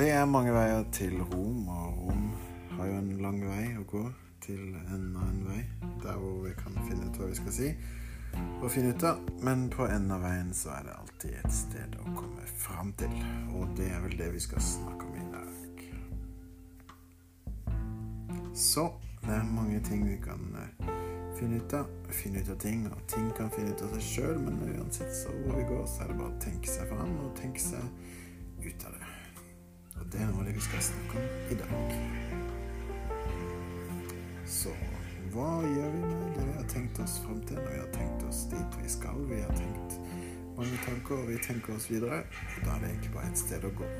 det er mange veier til Rom, og Rom har jo en lang vei å gå til en annen vei, der hvor vi kan finne ut hva vi skal si og finne ut av. Men på enden av veien så er det alltid et sted å komme fram til, og det er vel det vi skal snakke om i dag. Så det er mange ting vi kan eh, finne ut av. Finne ut av ting, og ting kan finne ut av seg sjøl, men uansett så hvor vi går, så er det bare å tenke seg fram og tenke seg ut av det. Det er noe vi skal snakke om i dag. Så hva gjør vi med det vi har tenkt oss fram til når vi har tenkt oss dit vi skal? Vi har tenkt mange tanker, og vi tenker oss videre. Og da er det egentlig bare et sted å gå.